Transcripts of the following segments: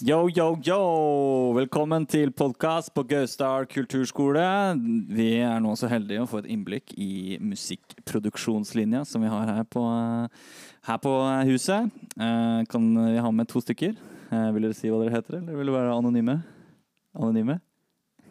Yo, yo, yo! Velkommen til podkast på Gaustar kulturskole. Vi er nå så heldige å få et innblikk i musikkproduksjonslinja som vi har her på, her på huset. Eh, Kan vi ha med to stykker? Eh, Vil dere si hva dere heter, eller vil dere være anonyme? Anonyme?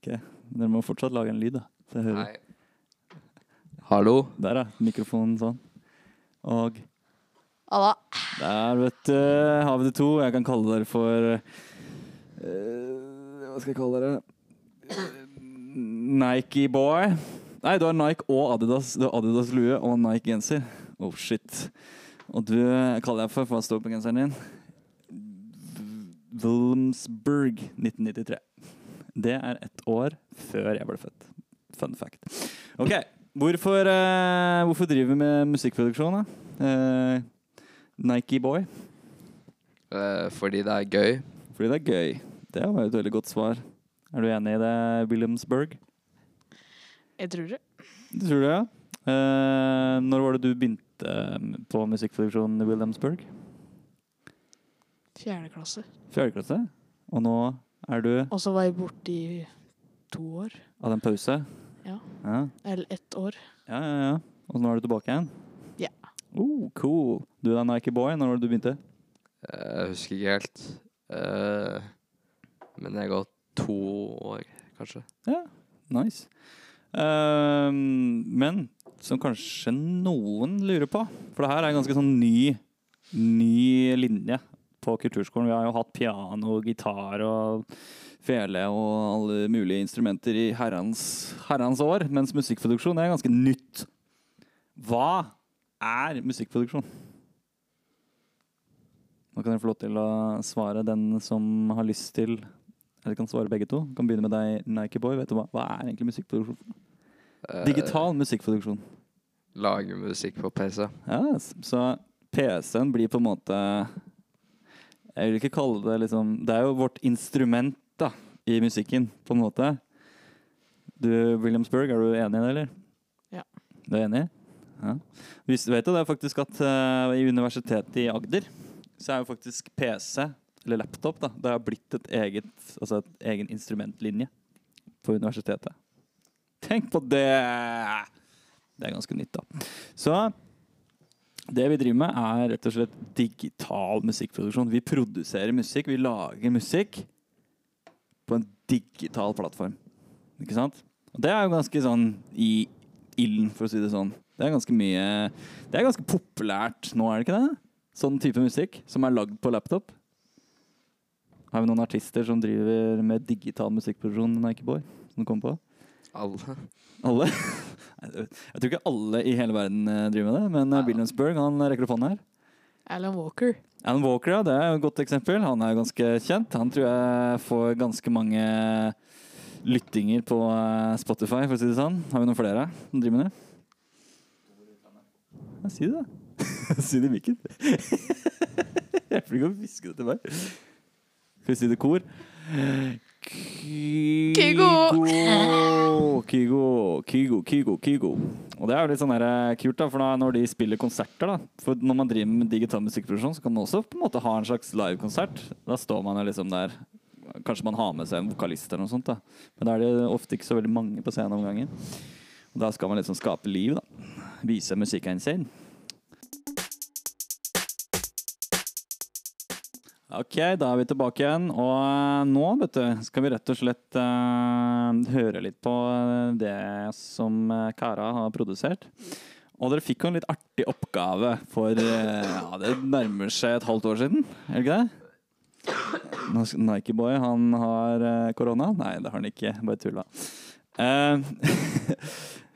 Ok, Dere må fortsatt lage en lyd, da. Så jeg hører. Nei. Hallo. Der, ja. Mikrofonen sånn. Og Alla. Der, vet du, har vi det to. Jeg kan kalle dere for uh, Hva skal jeg kalle dere? Eh, Nike boy. Nei, du har Nike og Adidas. Du har Adidas-lue og Nike-genser. Oh, shit. Og du jeg kaller deg for for Hva står på genseren din? Wilmsburg 1993. Det er ett år før jeg ble født. Fun fact. OK. Hvorfor, uh, hvorfor driver vi med musikkproduksjon, da? Eh, Nike boy? Eh, fordi det er gøy. Fordi det er gøy. Det var et veldig godt svar. Er du enig i det, Williamsburg? Jeg tror det. Du tror det, ja? Eh, når var det du begynte eh, på musikkproduksjon i Williamsburg? Fjerde klasse. Fjerde klasse? Og nå er du Og så var jeg borte i to år. Hadde en pause? Ja. Ja, Eller ett år. ja, ja. ja. Og nå er du tilbake igjen? Oh, cool. Du er Nike boy. Når var det du begynte? Eh, Jeg husker ikke helt. Eh, men jeg går to år, kanskje. Ja, nice. Ehm, men som kanskje noen lurer på, for det her er en ganske sånn ny, ny linje på kulturskolen. Vi har jo hatt piano, gitar og fele og alle mulige instrumenter i herrens, herrens år, mens musikkproduksjon er ganske nytt. Hva er musikkproduksjon? Nå kan dere få lov til å svare den som har lyst til Eller kan svare begge to. Kan begynne med deg, Nike-boy. Vet du hva? Hva er egentlig musikkproduksjon? Uh, Digital musikkproduksjon. Lage musikk på PC. Ja, så PC-en blir på en måte Jeg vil ikke kalle det liksom Det er jo vårt instrument da, i musikken, på en måte. Du, Williamsburg, er du enig i det, eller? Ja. Du er enig? Ja. du vet det, det er faktisk at uh, i Universitetet i Agder så er jo faktisk PC, eller laptop, da, det har blitt et eget, altså et egen instrumentlinje på universitetet. Tenk på det! Det er ganske nytt, da. Så det vi driver med, er rett og slett digital musikkproduksjon. Vi produserer musikk, vi lager musikk på en digital plattform. Ikke sant? Og det er jo ganske sånn i ilden, for å si det sånn. Det er ganske mye Det er ganske populært nå, er det ikke det? Sånn type musikk som er lagd på laptop. Har vi noen artister som driver med digital musikkproduksjon, Nikeboy? Som du kom på? Alle. Alle? Jeg tror ikke alle i hele verden eh, driver med det, men ja. Williamsburg han rekker opp hånden her. Alan Walker. Alan Walker, ja, det er et godt eksempel. Han er ganske kjent. Han tror jeg får ganske mange lyttinger på eh, Spotify, for å si det sånn. Har vi noen flere som driver med det? Ja, si det, da. si det i mikken. jeg blir ikke å hviske det til meg. Skal vi si det kor? Kygo! Kygo, Kygo, Kygo, Kygo. Og det er jo litt sånn der, eh, kult, da, for da, når de spiller konserter da, For når man driver med digital musikkproduksjon, så kan man også på en måte ha en slags livekonsert. Da står man jo liksom der Kanskje man har med seg en vokalist eller noe sånt. da Men da er det ofte ikke så veldig mange på scenen om gangen. Og da skal man liksom skape liv, da. Vise musikken sin. Ok, da er vi tilbake igjen. Og eh, nå vet du, skal vi rett og slett uh, høre litt på eh, det som Kara har produsert. Og dere fikk jo en litt artig oppgave for uh, ja, det nærmer seg et halvt år siden. Er det ikke det? Nike-boy, han har korona? Nei, det har han ikke. Bare tulla. Eh,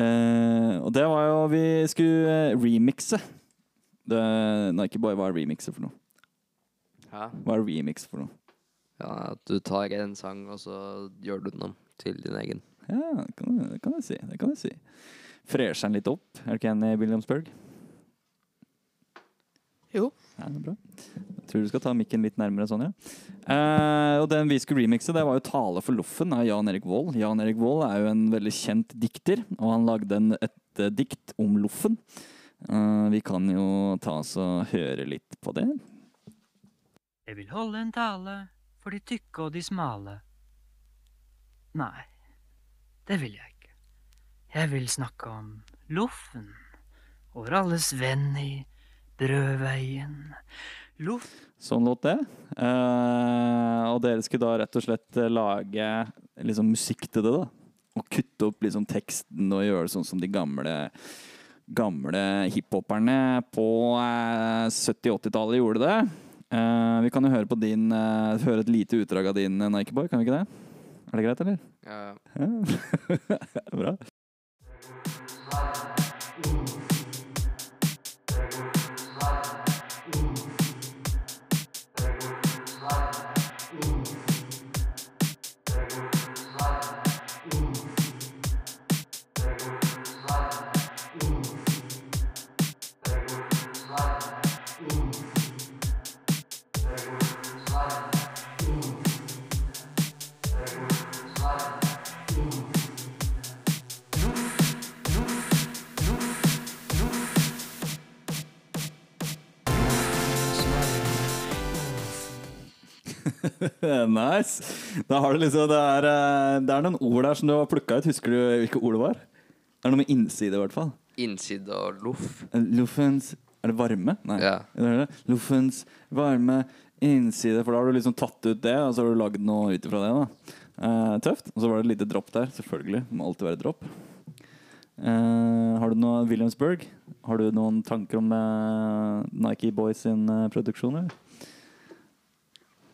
eh, og det var jo Vi skulle eh, remixe. Det, Nikeboy, hva er remixe for noe? Hæ? Hva er remix for noe? Ja, at du tar en sang, og så gjør du den om til din egen. Ja, det kan, det kan jeg si. Det kan jeg si. Fresher den litt opp. Er du ikke enig, Williamsburg? Jo. Ja, det er bra. Tror du skal ta mikken litt nærmere sånn, ja. Eh, og den vi skulle remixe, det var jo 'Tale for Loffen' av Jan Erik Vold. Jan Erik Vold er jo en veldig kjent dikter, og han lagde en, et uh, dikt om Loffen. Uh, vi kan jo ta oss og høre litt på det. Jeg vil holde en tale for de tykke og de smale. Nei, det vil jeg ikke. Jeg vil snakke om loffen, over alles venn i brødveien. Loff Sånn låt det. Uh, og dere skulle da rett og slett eh, lage liksom, musikk til det, da. Og kutte opp liksom, teksten og gjøre det sånn som de gamle Gamle hiphoperne på uh, 70-80-tallet gjorde det. Uh, vi kan jo høre på din eh, Høre et lite utdrag av din Nike Boy, kan vi ikke det? Er det greit, eller? Ja, Ja. Bra. nice. Da har du liksom Det er, eh, det er noen ord der som du har plukka ut. Husker du hvilke ord det var? Det er noe med innside, i hvert fall. Innside og loff. Loffens Er det varme? Nei. Ja. Luffens varme innside. For da har du liksom tatt ut det, og så har du lagd noe ut ifra det. da uh, Tøft. Og så var det et lite dropp der. Selvfølgelig. Det må alltid være dropp. Uh, har du noe Williamsburg? Har du noen tanker om uh, Nike Boys sin uh, produksjon? Eller?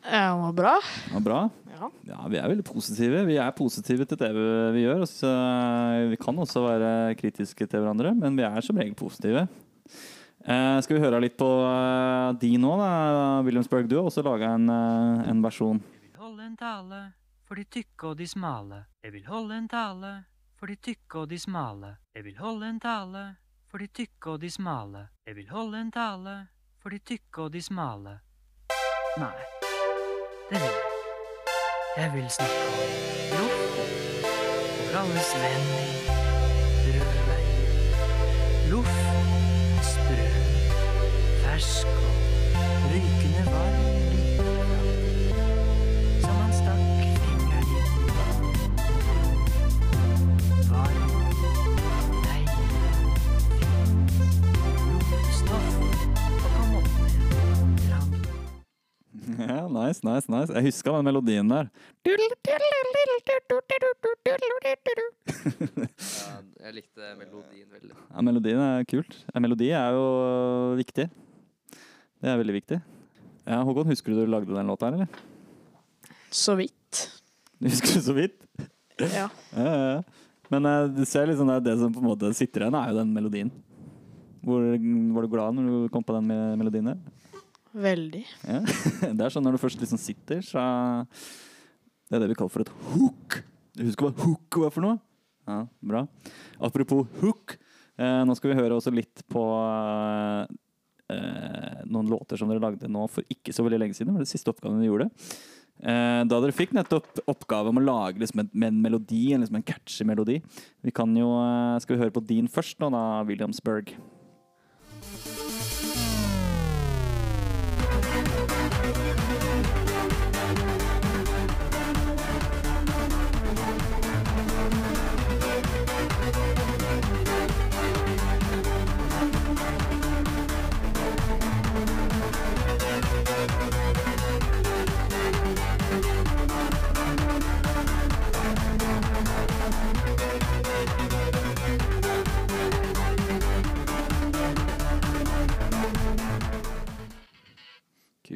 Ja, det var bra. Ja, bra. Ja. Ja, vi er veldig positive. Vi er positive til det vi gjør. og Så eh, vi kan også være kritiske til hverandre, men vi er som regel positive. Eh, skal vi høre litt på eh, de nå, da? Williamsburg, du har også laga en, eh, en versjon. Jeg vil holde en tale for de tykke og de smale. Jeg vil holde en tale for de tykke og de smale. Jeg vil holde en tale for de tykke og de smale. Jeg vil holde en tale for de tykke og de smale. Nei, det vil jeg. Jeg vil snakke om loff, vår alles venn i brødveien. Loff, sprø, fersk og nice, nice, nice. Jeg huska den melodien der. Ja, jeg likte melodien veldig. Ja, melodien er kult. Melodi er jo viktig. Det er veldig viktig. Ja, Håkon, husker du du lagde den låta her, eller? Så vidt. Du husker du så vidt? Ja. Ja, ja, ja. Men eh, du ser liksom det, det som på en måte sitter igjen, er jo den melodien. Hvor, var du glad når du kom på den me- melodien der? Veldig. Ja. Det er sånn når du først liksom sitter, så Det er det vi kaller for et hook. Du husker hva hook var for noe? Ja, bra. Apropos hook. Eh, nå skal vi høre også litt på eh, noen låter som dere lagde nå for ikke så veldig lenge siden. Det var det siste oppgaven vi gjorde. Eh, da dere fikk nettopp oppgave om å lage liksom en, en melodi, liksom en catchy melodi. Vi kan jo, eh, Skal vi høre på din først, nå da, Williamsburg?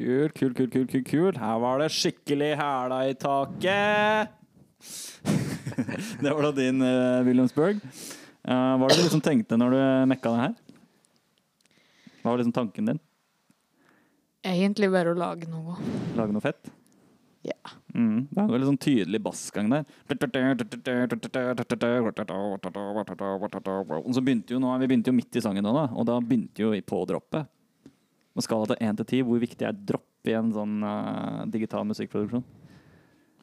Kult, kult, kult, kult, kult, kul. Her var det skikkelig hæla i taket. det var da din uh, Williamsburg. Eh, hva var det du liksom tenkte når du mekka det her? Hva var liksom tanken din? Egentlig bare å lage noe. Lage noe fett? Ja. Mm, det er en veldig sånn tydelig bassgang der. Og så begynte jo nå, Vi begynte jo midt i sangen da, og da begynte jo på droppet. På skala til 1 til 10, hvor viktig er dropp i en sånn uh, digital musikkproduksjon?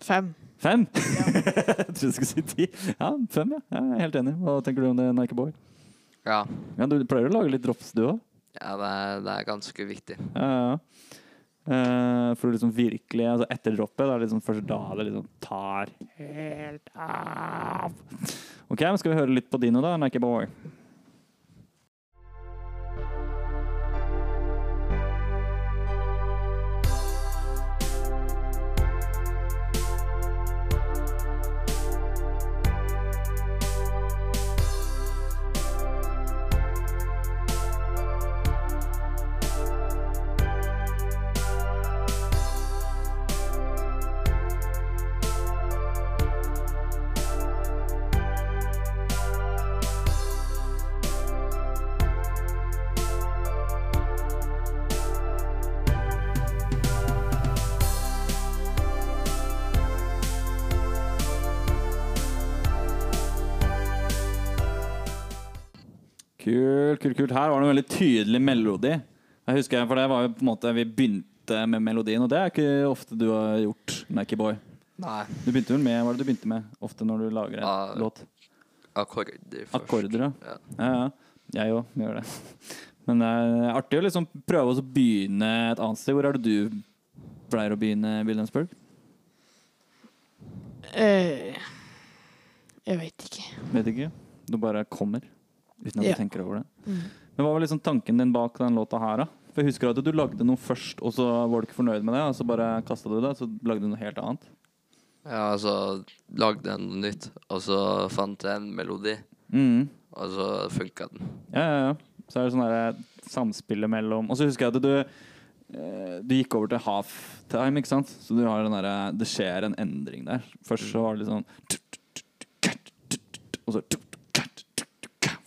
Fem. Fem? Jeg trodde du skulle si ti. Ja, fem, ja. Jeg er helt enig. Hva tenker du om det, Nike Boy? Ja, Ja, du pleier å lage litt drops, du òg? ja det, er, det er ganske viktig. Ja, ja. Uh, for å liksom virkelig altså Etter droppet, da er det liksom først da det liksom tar helt av. Ok, men Skal vi høre litt på Dino, da? Nike Boy. Kult, kult, kult. Her var det en veldig tydelig melodi. Jeg husker, For det var jo på en måte Vi begynte med melodien, og det er ikke ofte du har gjort, Mackie-boy. Nei. Du begynte vel med Hva er det du begynte med ofte når du lager en Ja. låt? Akkorder først. Akkorder, ja. Ja. Ja, ja. Jeg òg gjør det. Men det er artig å liksom prøve å begynne et annet sted. Hvor er det du pleier å begynne, Williamsburg? Eh, jeg veit ikke. Vet ikke. Du bare kommer uten at Ja. du tenker over det. Mm. Men hva var liksom tanken din bak den låta her, da? For jeg husker at du lagde noe først, og så var du ikke fornøyd med det, og så bare kasta du det, så lagde du noe helt annet. Ja, altså lagde jeg noe nytt, og så fant jeg en melodi, Mm. og så funka den. Ja, ja, ja. Så er det sånn derre samspillet mellom Og så husker jeg at du eh, Du gikk over til halftime, ikke sant? Så du har den derre Det skjer en endring der. Først så var det litt sånn Og så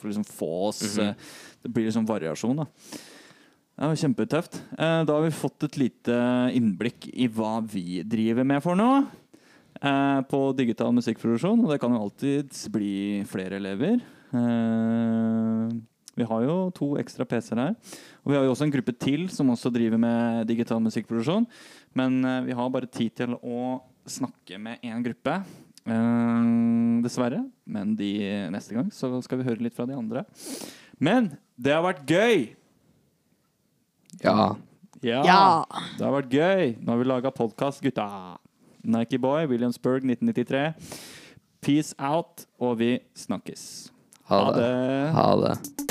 For å liksom få oss eh, Det blir liksom variasjon, da. Det var kjempetøft. Eh, Da har vi fått et lite innblikk i hva vi driver med for noe. eh, På digital musikkproduksjon, og det kan jo alltids bli flere elever. Vi har jo to ekstra PC-er her. Og vi har jo også en gruppe til som også driver med digital musikkproduksjon. Men vi har bare tid til å snakke med én gruppe. Eh, dessverre. Men de, neste gang så skal vi høre litt fra de andre. Men det har vært gøy! Ja. Ja, Ja. det har vært gøy. Nå har vi laga podkast, gutta. Nike Boy, Williamsburg 1993. Peace out, og vi snakkes. Ha det. det. Ha det.